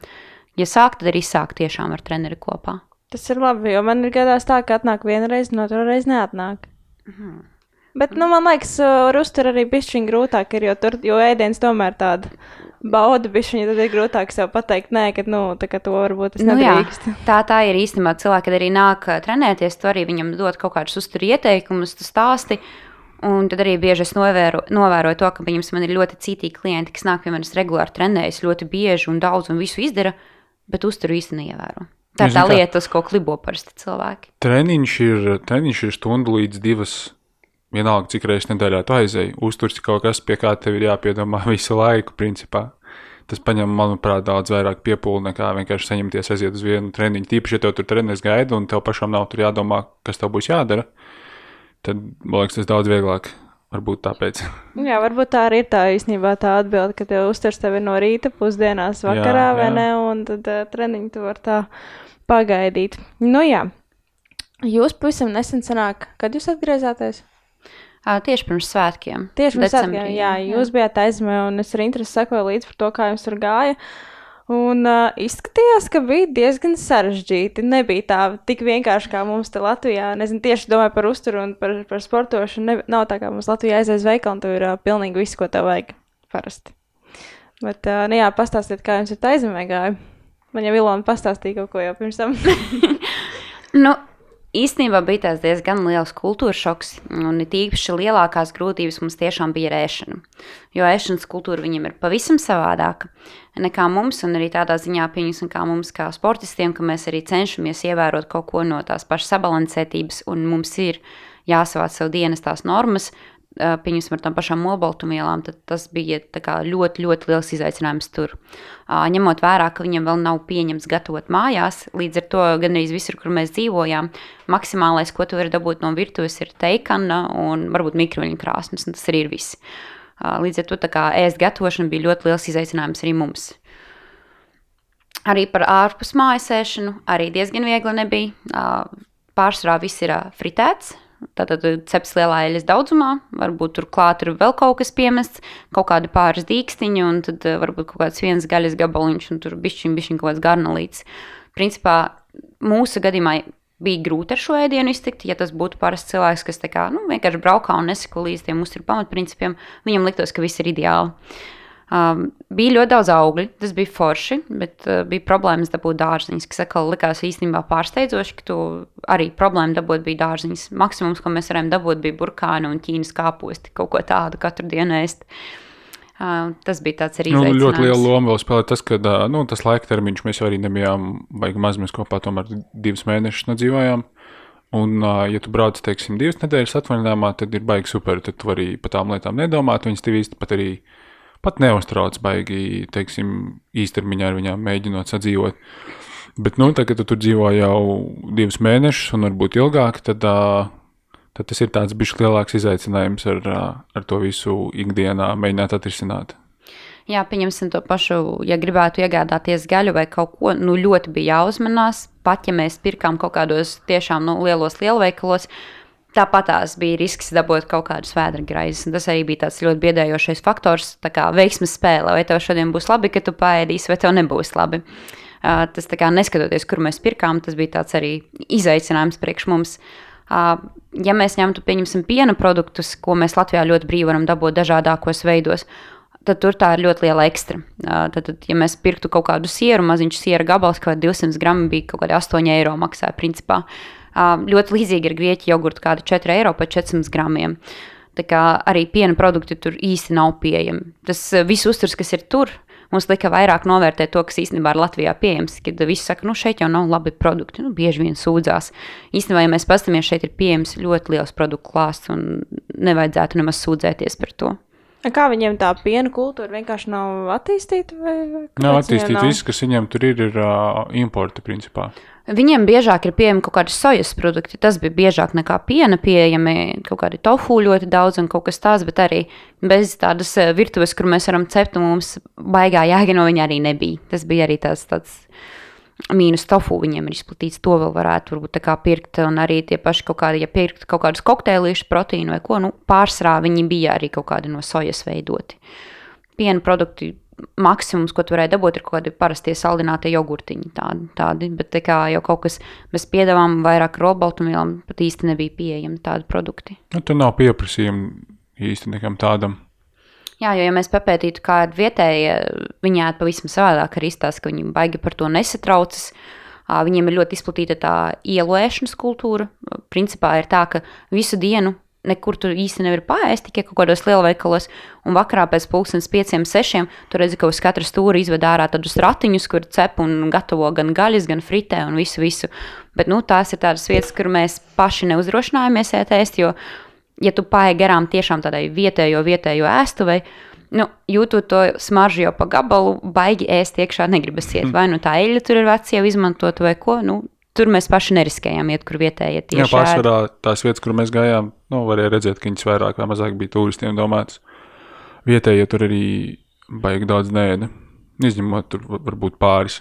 Ja sāk, tad arī sāk tiešām ar treneri kopā. Tas ir labi, jo man ir gadās tā, ka atnāk viena reize, un otrā reize neatnāk. Mhm. Bet, nu, man liekas, ar uzturu arī bišķiņ grūtāk ir, jo tur, jo ēdiens tomēr tāda bauda bišķiņa, tad ir grūtāk sev pateikt, nē, ka, nu, tā kā to varbūt es Nu, jā, nedrīkst. tā, tā ir īstenībā cilvēki, kad arī nāk ā, trenēties, tu arī viņam dod kaut kādus uzturu ieteikumus, tu stāsti. Un tad arī bieži es novēro, novēroju to, ka viņam man ir ļoti citīgi klienti, kas nāk pie manis regulāri trenējas ļoti bieži un daudz un visu izdara, bet uzturu īsti neievēro. Tā ir tā lieta, uz ko klibo parasti cilvēki. Treniņš ir, treniņš ir stunda līdz divas. Vienalga, cik reizes nedēļā tu aizēji. Uzturs kaut kas, pie kā tev ir jāpiedomā [LAUGHS] visu laiku, principā. Tas prasa, manuprāt, daudz vairāk piepūli nekā vienkārši saņemties, aiziet uz vienu treniņu. Tīpaši, ja tev tur treniņš gaida un tev pašam nav jādomā, kas tev būs jādara, tad man liekas, tas daudz vieglāk. Varbūt tāpēc. Jā, varbūt tā arī ir tā īstenībā tā atbilde, ka tev uztvers tevi no rīta, pusdienās, vakarā, jā, vai jā. ne? Un tad uh, treniņu tu vari tā pagaidīt. Nu jā, jūs pavisam nesen sanāk, kad jūs atgriezāties? Uh, tieši pirms svētkiem. Tieši pirms svētkiem, jā, jūs jā. bijāt aizmē, un es ar interesi sekoju līdzi par to, kā jums tur gāja. Un uh, izskatījās, ka bija diezgan sarežģīti. Nebija tā tik vienkārši kā mums te Latvijā. Nezinu, tieši domāju par uzturu un par, par sportošanu. Ne, nav tā kā mums Latvijā aizies veikali, un tur ir uh, pilnīgi viss, ko tev vajag parasti. Bet, uh, nu jā, pastāstiet, kā jums ir tā aizmē gāja. Man jau Ilona pastāstīja kaut ko jau pirms tam. [LAUGHS] nu, Īstenībā bija tāds diezgan liels kultūras šoks, un it īpaši lielākās grūtības mums tiešām bija ar ēšanu. Jo ēšanas kultūra viņiem ir pavisam savādāka nekā mums, un arī tādā ziņā pieņemsim, kā mums, kā sportistiem, ka mēs arī cenšamies ievērot kaut ko no tās pašas sabalansētības, un mums ir jāsavāc sev dienas tās normas, pieņemsim, ar tām pašām olbaltumvielām, tad tas bija ļoti, ļoti liels izaicinājums tur. Ņemot vērā, ka viņam vēl nav pieņemts gatavot mājās, līdz ar to gandrīz visur, kur mēs dzīvojām, maksimālais, ko tu vari dabūt no virtuves, ir teikana un varbūt mikroviļņu krāsnes, un tas arī ir viss. Līdz ar to ēst gatavošana bija ļoti liels izaicinājums arī mums. Arī par ārpus mājas ēšanu arī diezgan viegli nebija. Pārsvarā viss ir fritēts, Tātad ceps lielā eļļas daudzumā, varbūt tur klāt ir vēl kaut kas piemests, kaut kāda pāris dīkstiņa, un tad eh, varbūt kaut kāds viens gaļas gabaliņš, un tur bišķiņ, bišķiņ kaut kāds garnalīts. Principā mūsu gadījumā bija grūti ar šo ēdienu iztikt. Ja tas būtu parasts cilvēks, kas kā, nu, vienkārši braukā un neseko līdz tiem mūsu pamatprincipiem, viņam liktos, ka viss ir ideāli. Um, bija ļoti daudz augļu, tas bija forši, bet uh, bija problēmas dabūt dārziņus, kas atkal likās īstenībā pārsteidzoši, ka tu arī problēma dabūt bija dārziņus. Maksimums, ko mēs varējām dabūt, bija burkāni un ķīnas kāposti, kaut ko tādu katru dienu ēst. Uh, tas bija tāds arī. Nu, ļoti liela loma vēl spēlē tas, ka nu, tas laika termiņš mēs arī nebijām, vai maz mēs kopā tomēr divus mēnešus nedzīvojām. Un, ja tu brauc, teiksim, divas nedēļas atvaļinājumā, tad ir baigi super, tad tu vari par tām lietām nedomāt, viņas tev īsti pat arī uh, pat neuztrauc baigi, teiksim, īstermiņā ar viņām mēģinot sadzīvot. Bet, nu, tagad, kad tu tur dzīvo jau divus mēnešus un varbūt ilgāk, tad, tad tas ir tāds bijis lielāks izaicinājums ar, ar to visu ikdienā mēģināt atrisināt. Jā, pieņemsim to pašu, ja gribētu iegādāties gaļu vai kaut ko, nu ļoti bija jāuzmanās. Pat ja mēs pirkām kaut kādos tiešām nu, lielos lielveikalos, Tāpat tās bija risks dabūt kaut kādas vēdra graizes. Tas arī bija tāds ļoti biedējošais faktors, kā veiksmes spēle. Vai tev šodien būs labi, ka tu paēdīsi, vai tev nebūs labi. Uh, tas kā neskatoties, kur mēs pirkām, tas bija tāds arī izaicinājums priekš mums. Uh, ja mēs ņemtu, pieņemsim, piena produktus, ko mēs Latvijā ļoti brīvi varam dabūt dažādākos veidos, tad tur tā ir ļoti liela ekstra. Tad, tad, ja mēs pirktu kaut kādu sieru, maziņš siera gabals, kaut kāda 200 gramu bija kaut kādi 8 eiro maksāja principā. Uh, Ļoti līdzīgi ir grieķu jogurta, kāda 4 eiro par 400 gramiem. Tā kā arī piena produkti tur īsti nav pieejami. Tas viss uzturs, kas ir tur, mums lika vairāk novērtēt to, kas īstenībā ir Latvijā pieejams. Kad viss saka, nu šeit jau nav labi produkti, nu bieži vien sūdzās. Īstenībā, ja mēs paskatāmies, šeit ir pieejams ļoti liels produktu klāsts un nevajadzētu nemaz sūdzēties par to. Kā viņiem tā piena kultūra vienkārši nav attīstīta? Vai, vai nav attīstīta. Viss, kas viņiem tur ir, ir uh, importa principā. Viņiem biežāk ir pieejami kaut kādi sojas produkti. Tas bija biežāk nekā piena pieejami, kaut kādi tofu ļoti daudz un kaut kas tāds, bet arī bez tādas eh, virtuves, kur mēs varam cept, un mums baigā jēga no viņa arī nebija. Tas bija arī tāds, tāds mīnus tofu viņiem ir izplatīts. To vēl varētu varbūt pirkt, un arī tie paši kaut kādi, ja pirkt kaut kādus kokteilīšus, proteīnu vai ko, nu pārsvarā viņi bija arī kaut kādi no sojas veidoti. Piena produkti maksimums, ko tu varēji dabūt, ir kaut kādi parastie saldinātie jogurtiņi. Tādi, tādi. Bet tā kā jau kaut kas bez piedāvām, vairāk robaltumvielām, pat īsti nebija pieejami tādi produkti. Nu, tur nav pieprasījuma īsti nekam tādam. Jā, jo ja mēs papētītu, kā ir vietējie, viņi ēd pavisam savādāk arī izstāsta, ka viņi baigi par to nesatraucas. Viņiem ir ļoti izplatīta tā ieloēšanas kultūra. Principā ir tā, ka visu dienu nekur tur īsti nevar pāriest, tikai kaut kādos lielveikalos. Un vakarā pēc pusdienas pieciem, sešiem tur redzi, ka uz katra stūra izved ārā tādus ratiņus, kur cep un gatavo gan gaļas, gan fritē un visu. visu. Bet nu, tās ir tādas vietas, kur mēs paši neuzdrošinājāmies ēst, jo, ja tu pāri garām tiešām tādai vietējo, vietējo ēstuvei, nu, jūtot to smaržu jau pa gabalu, baigi ēst iekšā negribas iet. Vai nu tā eļļa tur ir veci jau izmantot vai ko. Nu, Tur mēs paši neriskējām iet, kur vietējie tieši Jā, pārsvarā tās vietas, kur mēs gājām, nu, varēja redzēt, ka viņas vairāk vai mazāk bija turistiem domātas. Vietējie tur arī baigi daudz nēda, izņemot tur var- varbūt pāris.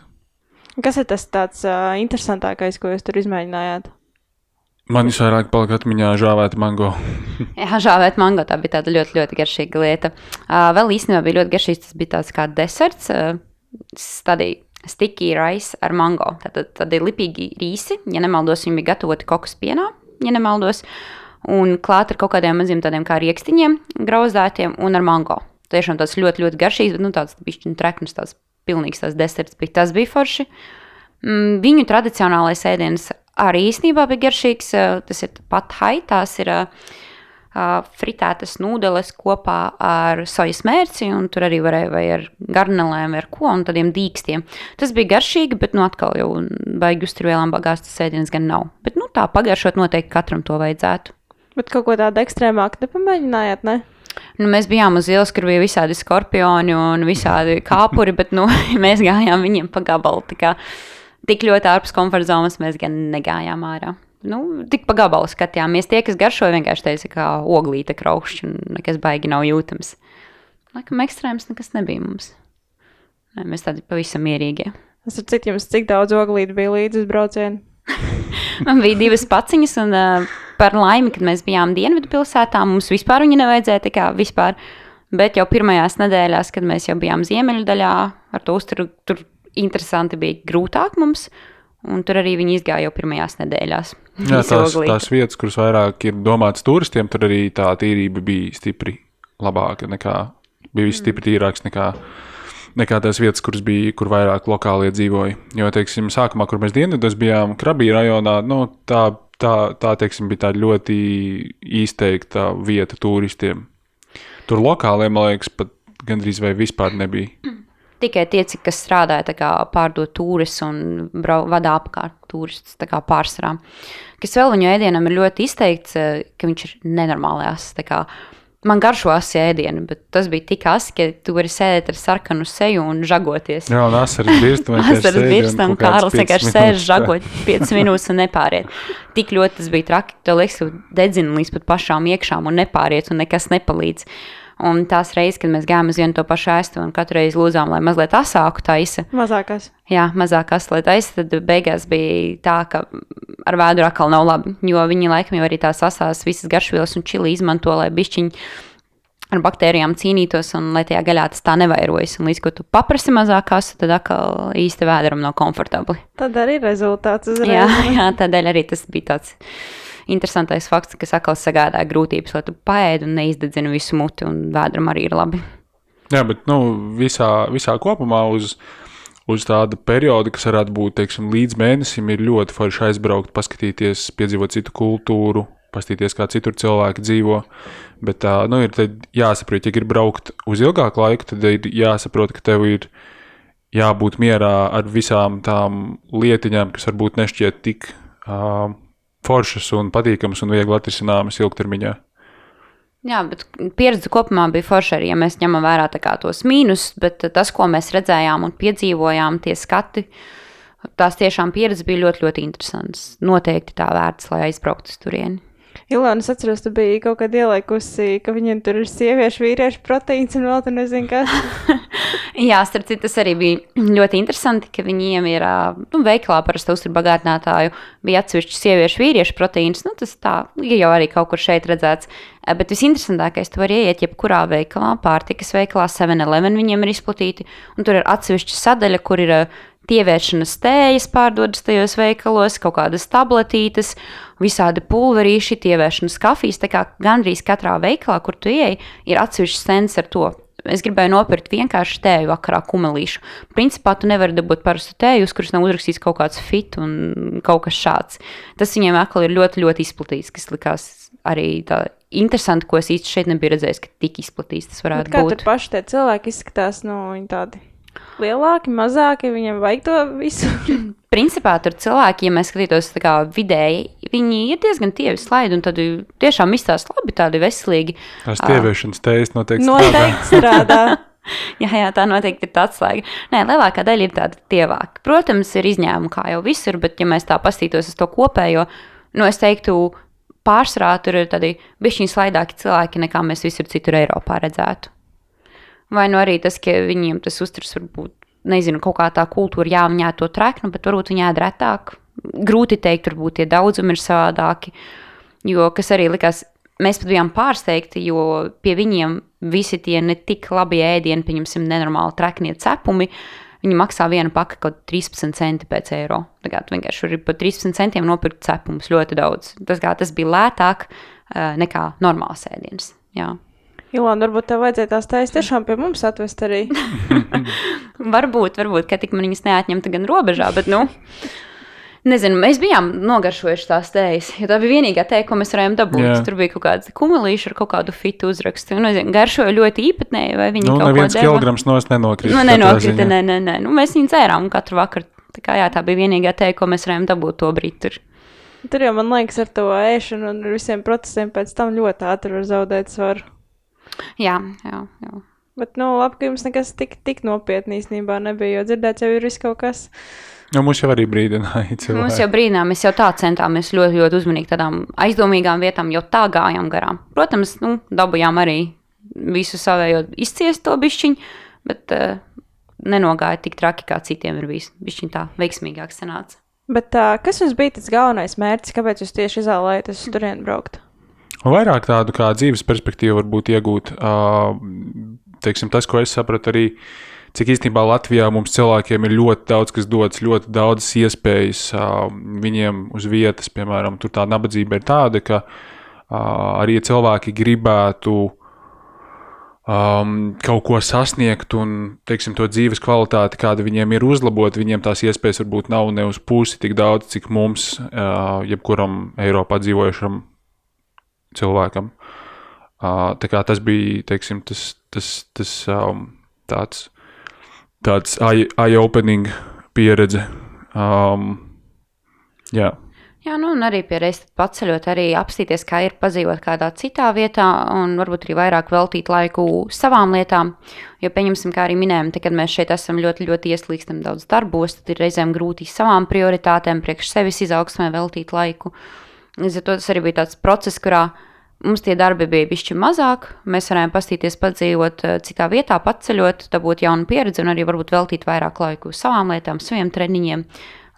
Kas ir tas tāds uh, interesantākais, ko jūs tur izmēģinājāt? Man visvairāk palika atmiņā žāvēta mango. [LAUGHS] Jā, žāvēt mango. Tā bija tāda ļoti, ļoti garšīga lieta. Uh, vēl īstenībā bija ļoti garšīgs. Tas bija tāds kā deserts. Uh, sticky rice ar mango. Tad, tad ir lipīgi rīsi. Ja nemaldos, viņi bija gatavoti kokas pienā, ja nemaldos. Un klāt ar kaut kādiem maziem tādiem kā rīkstiņiem, grauzētiem un ar mango. Tiešām tas ļoti, ļoti garšīgs, bet nu, tāds pišķiņu treknis, tāds pilnīgs tās deserts bija. Tas bija forši. Mm, viņu tradicionālais ēdiens arī īstenībā bija garšīgs. Tas ir pat hai, tās ir fritētas nūdeles kopā ar sojas mērci, un tur arī varēja vai ar garnelēm, vai ar ko, un tādiem dīkstiem. Tas bija garšīgi, bet nu atkal jau baigi uz turvielām bagāts tas ēdiens gan nav. Bet nu tā pagaršot noteikti katram to vajadzētu. Bet kaut ko tādu ekstrēmāku nepamēģinājāt, ne? Nu, mēs bijām uz ielas, kur bija visādi skorpioni un visādi kāpuri, bet nu, [LAUGHS] mēs gājām viņiem pa gabalu. kā Tik ļoti ārpus komforta zonas mēs gan negājām ārā. Nu, tik pa gabalu skatījāmies. Tie, kas garšoja, vienkārši teica, ka oglīte kraukšķi un nekas baigi nav jūtams. Laikam ekstrēms nekas nebija mums. Nē, mēs tādi pavisam mierīgi. Es saprotu, cik jums cik daudz oglīdu bija līdzi uz braucienu. [LAUGHS] Man bija divas paciņas, un uh, par laimi, kad mēs bijām Dienvidu pilsētā, mums vispār viņa nevajadzēja tā kā vispār. Bet jau pirmajās nedēļās, kad mēs jau bijām ziemeļu daļā, ar to uzturu, tur interesanti bija grūtāk mums. Un tur arī viņi izgāja jau pirmajās nedēļās. Jā, tās, tās vietas, kuras vairāk ir domātas turistiem, tur arī tā tīrība bija stipri labāka. Nekā, bija viss stipri tīrāks nekā, nekā tās vietas, kuras bija, kur vairāk lokālie dzīvoja. Jo, teiksim, sākumā, kur mēs dienvidos bijām, Krabija rajonā, nu, tā, tā, tā teiksim, bija tāda ļoti izteikta vieta turistiem. Tur lokāliem, man liekas, pat gandrīz vai vispār nebija. Tikai tie, kas strādāja, tā kā pārdot turistus un brau, vadā apkārt turistus tā pārsvarā. Kas vēl viņu ēdienam ir ļoti izteikts, eh, ka viņš ir nenormālās. tā kā Man garšo asi ēdienu, bet tas bija tik asi, ka tu vari sēdēt ar sarkanu seju un žagoties. Jā, un asaras [LAUGHS] birst. un vienkārši Asaras kādas Kārlis vienkārši sēž žagot 5 minūtes un nepāriet. Tik ļoti tas bija traki, tev liekas, ka dedzina līdz pat pašām iekšām un nepāriet un nekas nepalīdz. Un tās reizes, kad mēs gājām uz vienu to pašu ēstu un katru reizi lūdzām, lai mazliet asāku taisa, Mazākās. jā, mazāk aslēt taisa, tad beigās bija tā, ka ar vēdru atkal nav labi, jo viņi laikam jau arī tās asās visas garšvielas un čili izmanto, lai bišķiņi ar baktērijām cīnītos un lai tajā gaļā tas tā nevairojas. Un līdz ko tu paprasti mazākās, tad atkal īsti vēderam nav komfortabli. Tad arī rezultāts uzreiz. Jā, [LAUGHS] jā, tādēļ arī tas bija tāds interesantais fakts, kas atkal sagādāja grūtības, lai tu paēdi un neizdedzini visu muti, un vēdram arī ir labi. Jā, bet nu, visā, visā kopumā uz, uz tādu periodu, kas varētu būt teiksim, līdz mēnesim, ir ļoti forši aizbraukt, paskatīties, piedzīvot citu kultūru, paskatīties, kā citur cilvēki dzīvo. Bet tā nu, ir jāsaprot, ja gribi braukt uz ilgāku laiku, tad ir jāsaprot, ka tev ir jābūt mierā ar visām tām lietiņām, kas varbūt nešķiet tik uh, foršas un patīkamas un viegli atrisināmas ilgtermiņā. Jā, bet pieredze kopumā bija forša arī, ja mēs ņemam vērā tos mīnus, bet tas, ko mēs redzējām un piedzīvojām, tie skati, tās tiešām pieredze bija ļoti, ļoti interesants. Noteikti tā vērts, lai aizbrauktu uz turieni. Ilona, es atceros, tu biji kaut kad ielikusi, ka viņiem tur ir sieviešu, vīriešu proteīns un vēl tur nezinu, kas. [LAUGHS] Jā, starp citu, tas arī bija ļoti interesanti, ka viņiem ir nu, veikalā parasti uztur bagātinātāju, bija atsevišķi sieviešu, vīriešu proteīns. Nu, tas tā jau arī kaut kur šeit redzēts. Bet visinteresantākais, tu vari ieiet jebkurā veikalā, pārtikas veikalā, 7-Eleven viņiem ir izplatīti, un tur ir atsevišķa sadaļa, kur ir ā, tievēršanas tējas pārdodas tajos veikalos, kaut kādas tabletītes, visādi pulverīši, tievēršanas kafijas. Tā kā gandrīz katrā veikalā, kur tu ieej, ir atsevišķs stends ar to. Es gribēju nopirkt vienkārši tēju vakarā, kumelīšu. Principā tu nevari dabūt parastu tēju, uz kuras nav uzrakstīts kaut kāds fit un kaut kas šāds. Tas viņiem atkal ir ļoti, ļoti izplatīts, kas likās arī tā interesanti, ko es īsti šeit nebiju redzējis, ka tik izplatīts tas varētu Kā būt. tur paši tie cilvēki izskatās, nu, viņi tādi. Lielāki, mazāki, viņiem vajag to visu. [LAUGHS] Principā tur cilvēki, ja mēs skatītos tā kā vidēji, viņi ir diezgan tievi slaidi un tad tiešām izstāsta labi, tādi veselīgi. Tās tieviešanas tējas noteikti Noteikti strādā. [LAUGHS] jā, jā, tā noteikti ir tā atslēga. Nē, lielākā daļa ir tāda tievāka. Protams, ir izņēmumi kā jau visur, bet ja mēs tā pastītos uz to kopējo, nu es teiktu, pārsvarā tur ir tādi bišķiņi slaidāki cilvēki, nekā mēs visur citur Eiropā redzētu. Vai nu arī tas, ka viņiem tas uzturs varbūt, nezinu, kaut kā tā kultūra, jā, viņi ēd to treknu, bet varbūt viņi ēd retāk. Grūti teikt, varbūt tie daudzumi ir savādāki. Jo, kas arī likās, mēs pat bijām pārsteigti, jo pie viņiem visi tie ne tik labi ēdieni, pieņemsim, nenormāli treknie cepumi, viņi maksā vienu paka kaut 13 centi pēc eiro. Tagad vienkārši var par 13 centiem nopirkt cepumus ļoti daudz. Tas, kā, tas bija lētāk uh, nekā normāls ēdiens. Jā. Ilona, varbūt tev vajadzēja tās taisīt tiešām pie mums atvest arī. [LAUGHS] varbūt, varbūt, ka tik man viņas neatņemta gan robežā, bet, nu, nezinu, mēs bijām nogaršojuši tās tējas, jo tā bija vienīgā tēja, ko mēs varējām dabūt. Jā. Tur bija kaut kāds kumelīši ar kaut kādu fitu uzrakstu. Nu, nezinu, garšoja ļoti īpatnēji, vai viņi nu, kaut ko deva. kilograms nos nenokrita. Nu, nenokrita, nē, nē, nē. Nu, mēs viņu dzērām katru vakaru. Tā kā jā, tā bija vienīgā tēja, ko mēs varējām dabūt to brīdi. Tur jau man liekas, ar to ēšanu un visiem procesiem pēc tam ļoti ātri var zaudēt svaru. Jā, jā. jā. Bet, nu, labi, ka jums nekas tik, tik nopietni īstenībā nebija, jo dzirdēts jau ir viss kaut kas. Nu, mums jau arī brīdināja. Cilvēki. Mums jau brīdināja, mēs jau tā centāmies ļoti, ļoti uzmanīgi tādām aizdomīgām vietām, jo tā gājām garām. Protams, nu, dabūjām arī visu savējo izciest to bišķiņu, bet uh, nenogāja tik traki, kā citiem ir bijis. Bišķiņ tā veiksmīgāk sanāca. Bet uh, kas jums bija tas galvenais mērķis, kāpēc jūs tieši izvēlējāties uz turieni braukt? Vairāk tādu kā dzīves perspektīvu varbūt iegūt. Teiksim, tas, ko es sapratu arī, cik īstenībā Latvijā mums cilvēkiem ir ļoti daudz, kas dodas, ļoti daudzas iespējas viņiem uz vietas. Piemēram, tur tā nabadzība ir tāda, ka arī cilvēki gribētu um, kaut ko sasniegt un teiksim, to dzīves kvalitāti, kāda viņiem ir uzlabot, viņiem tās iespējas varbūt nav ne uz pusi tik daudz, cik mums, jebkuram Eiropā dzīvojušam cilvēkam. Uh, tas bija teiksim, tas, tas, tas um, tāds, tāds eye-opening pieredze. Um, jā. Jā, nu, un arī pierādīt, paceļot, arī apstīties, kā ir padzīvot kādā citā vietā, un varbūt arī vairāk veltīt laiku savām lietām. Jo, pieņemsim, kā arī minējām, te, kad mēs šeit esam ļoti, ļoti ieslīgstam daudz darbos, tad ir reizēm grūti savām prioritātēm, priekš sevis izaugsmē veltīt laiku. Līdz ar to tas arī bija tāds process, kurā mums tie darbi bija bišķi mazāk. Mēs varējām pastīties, padzīvot eh, citā vietā, paceļot, dabūt jaunu pieredzi un arī varbūt veltīt vairāk laiku savām lietām, saviem treniņiem,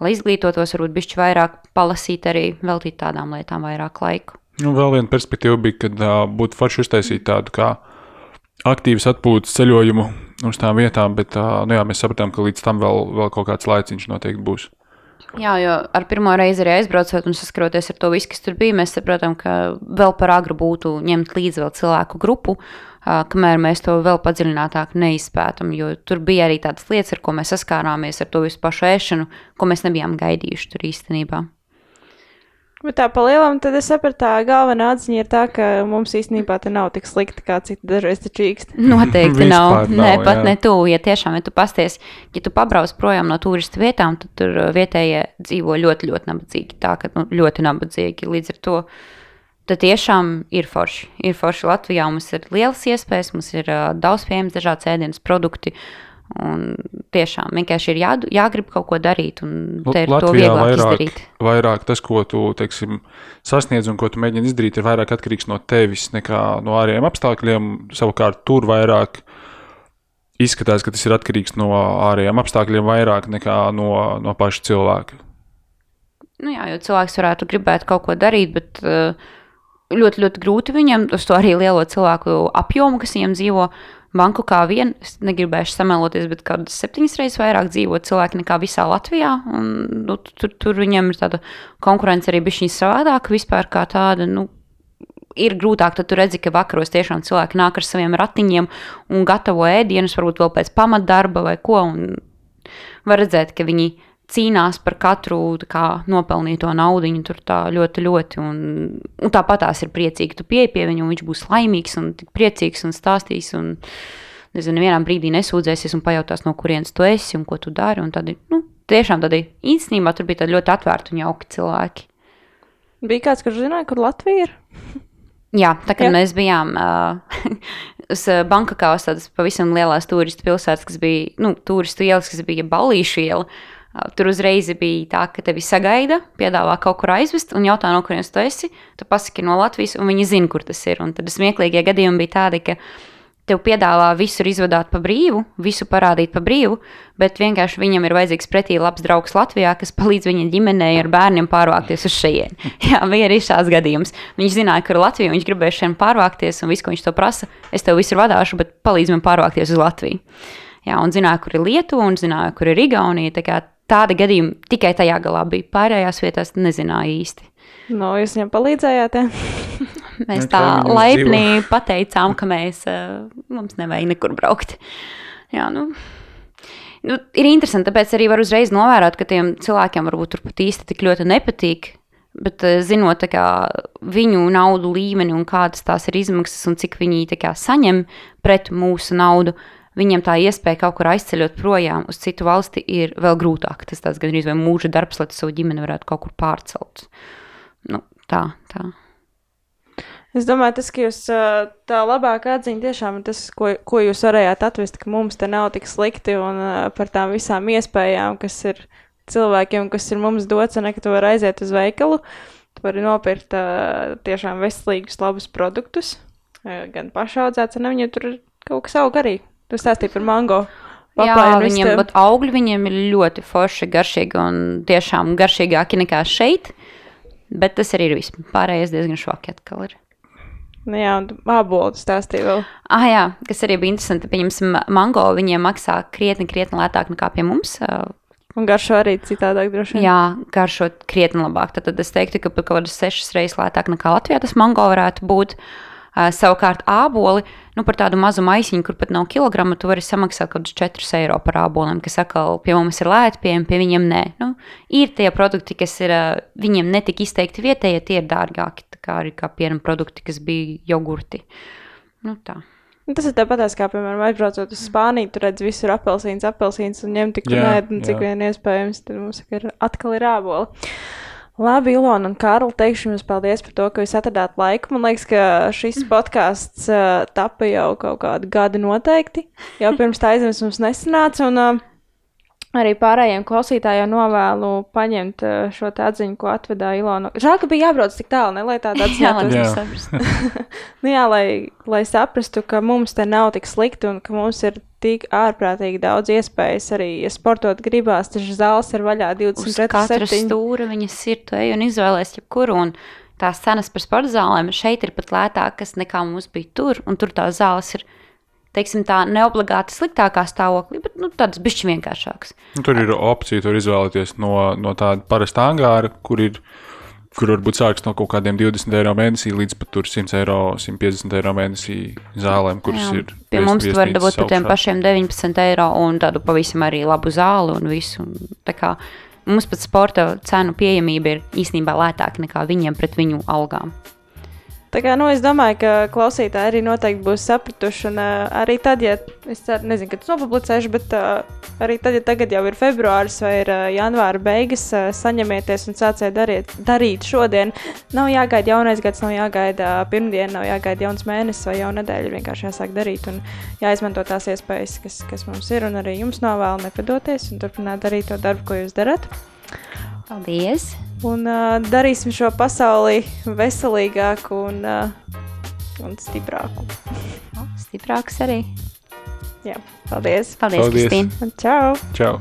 lai izglītotos, varbūt bišķi vairāk palasīt, arī veltīt tādām lietām vairāk laiku. Nu, vēl viena perspektīva bija, kad uh, būtu forši uztaisīt tādu kā aktīvas atpūtas ceļojumu uz tām vietām, bet uh, nu jā, mēs sapratām, ka līdz tam vēl, vēl kaut kāds laiciņš noteikti būs. Jā, jo ar pirmo reizi arī aizbraucot un saskaroties ar to visu, kas tur bija, mēs saprotam, ka vēl par agru būtu ņemt līdzi vēl cilvēku grupu, kamēr mēs to vēl padziļinātāk neizpētam. Jo tur bija arī tādas lietas, ar ko mēs saskārāmies ar to visu pašu ēšanu, ko mēs nebijām gaidījuši tur īstenībā. Bet tā palielam, tad es sapratu, tā galvenā atziņa ir tā, ka mums īstenībā te nav tik slikti, kā citi dažreiz taču īkst. Noteikti nav. nav. Nē, pat jā. ne tu. Ja tiešām, ja tu pasties, ja tu pabrauc projām no turistu vietām, tad tur uh, vietējie dzīvo ļoti, ļoti nabadzīgi. Tā, ka nu, ļoti nabadzīgi. Līdz ar to tad tiešām ir forši. Ir forši Latvijā. Mums ir lielas iespējas, mums ir uh, daudz pieejams dažādas ēdienas produkti. Un tiešām vienkārši ir jā, jāgrib kaut ko darīt, un te ir Latvijā to vieglāk vairāk, izdarīt. Vairāk tas, ko tu teiksim, sasniedz un ko tu mēģini izdarīt, ir vairāk atkarīgs no tevis nekā no ārējiem apstākļiem. Savukārt tur vairāk izskatās, ka tas ir atkarīgs no ārējiem apstākļiem vairāk nekā no, no paša cilvēka. Nu jā, jo cilvēks varētu gribēt kaut ko darīt, bet uh, ļoti, ļoti grūti viņam uz to arī lielo cilvēku apjomu, kas viņam dzīvo Banku kā vien, es negribēšu sameloties, bet kādas septiņas reizes vairāk dzīvo cilvēki nekā visā Latvijā. Un, nu, tur, tur viņiem ir tāda konkurence arī bišķiņa savādāka vispār kā tāda. Nu, ir grūtāk, tad tu redzi, ka vakaros tiešām cilvēki nāk ar saviem ratiņiem un gatavo ēdienus, varbūt vēl pēc pamatdarba vai ko. Var redzēt, ka viņi cīnās par katru kā, nopelnīto naudu. Tur tā ļoti, ļoti. Un, un tāpat tās ir priecīgi. Tu pieeji pie viņa, un viņš būs laimīgs un priecīgs un stāstīs. Un, nezinu, vienā brīdī nesūdzēsies un pajautās, no kurienes tu esi un ko tu dari. Tad, nu, tiešām tādi īstenībā tur bija ļoti atvērti un jauki cilvēki. Bija kāds, kurš zināja, kur Latvija ir? [LAUGHS] Jā, tā kā mēs bijām uh, [LAUGHS] uz Bankokā, uz tādas pavisam lielās turistu pilsētas, kas bija, nu, turistu ielas, kas bija Balīšu iela. Uh, tur uzreiz bija tā, ka tevi sagaida, piedāvā kaut kur aizvest un jautā, no kurienes tu esi. Tu pasaki no Latvijas, un viņi zina, kur tas ir. Un tad smieklīgie gadījumi bija tādi, ka tev piedāvā visur izvadāt pa brīvu, visu parādīt pa brīvu, bet vienkārši viņam ir vajadzīgs pretī labs draugs Latvijā, kas palīdz viņa ģimenei ar bērniem pārvākties uz šejienu. [LAUGHS] Jā, bija arī šāds gadījums. Viņš zināja, kur ir Latvija, viņš gribēja šeit pārvākties, un viss, ko viņš to prasa, es tev visur vadāšu, bet palīdz man pārvākties uz Latviju. Jā, un zināja, kur ir Lietuva, un zināja, kur ir Igaunija. Tā kā Tādi gadījumi tikai tajā galā bija. Pārējās vietās nezināja īsti. No, jūs viņam palīdzējāt? Ja? [LAUGHS] Mēs Nu, tā laipni dzīvo. [LAUGHS] pateicām, ka mēs, uh, mums nevajag nekur braukt. Jā, nu, nu, ir interesanti, tāpēc arī var uzreiz novērot, ka tiem cilvēkiem varbūt tur pat īsti tik ļoti nepatīk. Bet uh, zinot tā kā, viņu naudu līmeni un kādas tās ir izmaksas un cik viņi tā kā, saņem pret mūsu naudu, viņiem tā iespēja kaut kur aizceļot projām uz citu valsti ir vēl grūtāk. Tas tāds gandrīz vai mūža darbs, lai savu ģimeni varētu kaut kur pārcelt. Nu, tā, tā. Es domāju, tas, ka jūs tā labāk atzīst, tiešām ir tas, ko, ko jūs varējāt atvest, ka mums te nav tik slikti un par tām visām iespējām, kas ir cilvēkiem, kas ir mums dots, ne, ka tu vari aiziet uz veikalu. Tu vari nopirkt tiešām veselīgus, labus produktus, gan pašaudzēts, un viņiem tur ir kaut kas auga arī. Tu stāstīji par mango. Jā, un visu viņiem te- pat augļi viņiem ir ļoti forši, garšīgi un tiešām garšīgāki nekā šeit. Bet tas arī ir viss. Pārējais diezgan švaki atkal ir. Nu Jā, un ābolu tu stāstīji vēl. Ah, jā, kas arī bija interesanti. Pieņemsim, mango viņiem maksā krietni, krietni lētāk nekā pie mums. Un garšo arī citādāk droši vien. Jā, garšot krietni labāk. Tad, tad es teiktu, ka par kaut kādas sešas reizes lētāk nekā Latvijā tas mango varētu būt. Uh, savukārt, āboli, nu, par tādu mazu maisiņu, kur pat nav kilograma, tu vari samaksāt kaut kādus 4 eiro par āboliem, kas atkal pie mums ir lēti, pieejami, pie viņiem nē. Nu, ir tie produkti, kas ir uh, viņiem netik izteikti vietējie, tie ir dārgāki. Tā kā arī kā piena produkti, kas bija jogurti. Nu, tā. Nu, Tas ir tāpat, kā, piemēram, aizbraucot uz Spāniju, tur redz visur apelsīns, apelsīns un ņem tik nē, un cik jā. vien iespējams. Tad mums ir atkal ir āboli. Labi, Ilona un Kārli, teikšu jums paldies par to, ka jūs atradāt laiku. Man liekas, ka šis [LAUGHS] podkāsts uh, tapa jau kaut kādu gadu noteikti. Jau pirms tā aizņems mums nesanāca. Un, uh, Arī pārējiem klausītājiem novēlu paņemt uh, šo te atziņu, ko atvedā Ilona. Žēl, ka bija jābrauc tik tālu, ne, lai [LAUGHS] Jā. tas saprastu. [LAUGHS] Nu jā, lai, lai saprastu, ka mums te nav tik slikti un ka mums ir tik ārprātīgi daudz iespējas arī, ja sportot gribās, taču zāles ir vaļā Uz katra 24 stūra viņas ir, tu ej un izvēlēsies jebkuru. Un tās cenas par sporta zālēm šeit ir pat lētākas nekā mums bija tur. Un tur tās zāles ir, teiksim, tā neobligāti sliktākā stāvoklī, bet nu, tādas bišķi vienkāršākas. Nu, tur ir opcija, tur izvēlēties no, no tāda parasta angāra, kur ir. Kur varbūt sākas no kaut kādiem 20 eiro mēnesī līdz pat tur 100 eiro, 150 eiro mēnesī zālēm, kuras Jā, ir. Pie vies- mums viesnīcas dabūt par tiem pašiem 19 eiro un tādu pavisam arī labu zāli un visu. Un, tā kā mums pat sporta cenu pieejamība ir īstenībā lētāka nekā viņiem pret viņu algām. Tā kā, nu, es domāju, ka klausītāji arī noteikti būs sapratuši. Un uh, arī tad, ja es ceru, nezinu, kad tas nopublicēšu, bet uh, arī tad, ja tagad jau ir februāris vai ir uh, janvāra beigas, uh, saņemieties un sāciet darīt, darīt šodien. Nav jāgaida jaunais gads, nav jāgaida uh, pirmdiena, nav jāgaida jauns mēnesis vai jauna nedēļa. Ir vienkārši jāsāk darīt un jāizmanto tās iespējas, kas, kas mums ir. Un arī jums novēlu nepadoties un turpināt darīt to darbu, ko jūs darat. Paldies! un uh, darīsim šo pasauli veselīgāku un, uh, un stiprāku. [LAUGHS] no, stiprāks arī. Jā, paldies! Paldies, paldies. Kristīne! Čau! Čau!